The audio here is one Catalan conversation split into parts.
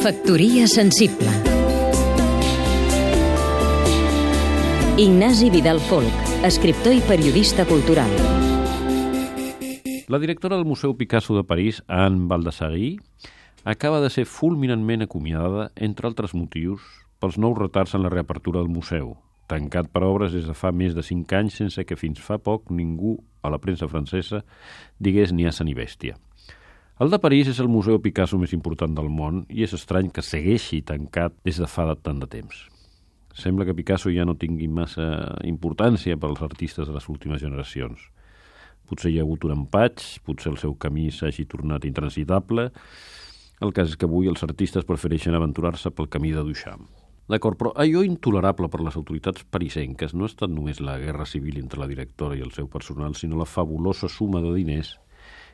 Factoria sensible Ignasi Vidal Folk, escriptor i periodista cultural. La directora del Museu Picasso de París, Anne Baldassari, acaba de ser fulminantment acomiadada, entre altres motius, pels nous retards en la reapertura del museu, tancat per obres des de fa més de cinc anys sense que fins fa poc ningú a la premsa francesa digués ni assa ni bèstia. El de París és el museu Picasso més important del món i és estrany que segueixi tancat des de fa tant de temps. Sembla que Picasso ja no tingui massa importància per als artistes de les últimes generacions. Potser hi ha hagut un empatx, potser el seu camí s'hagi tornat intransitable. El cas és que avui els artistes prefereixen aventurar-se pel camí de Duchamp. D'acord, però allò intolerable per les autoritats parisenques no ha estat només la guerra civil entre la directora i el seu personal, sinó la fabulosa suma de diners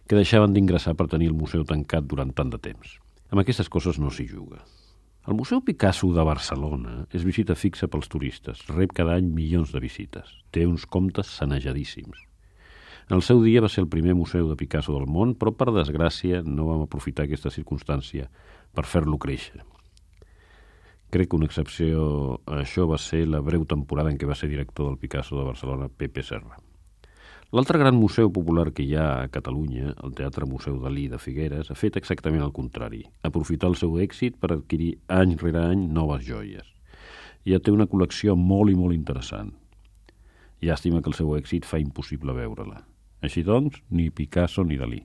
que deixaven d'ingressar per tenir el museu tancat durant tant de temps. Amb aquestes coses no s'hi juga. El Museu Picasso de Barcelona és visita fixa pels turistes, rep cada any milions de visites, té uns comptes sanejadíssims. En el seu dia va ser el primer museu de Picasso del món, però per desgràcia no vam aprofitar aquesta circumstància per fer-lo créixer. Crec que una excepció a això va ser la breu temporada en què va ser director del Picasso de Barcelona, Pepe Serra. L'altre gran museu popular que hi ha a Catalunya, el Teatre Museu Dalí de Figueres, ha fet exactament el contrari, aprofitar el seu èxit per adquirir any rere any noves joies. Ja té una col·lecció molt i molt interessant. Llàstima que el seu èxit fa impossible veure-la. Així doncs, ni Picasso ni Dalí.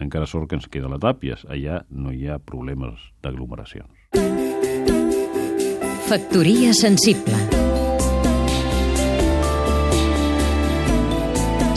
Encara sort que ens queda la Tàpies, allà no hi ha problemes d'aglomeracions. Factoria sensible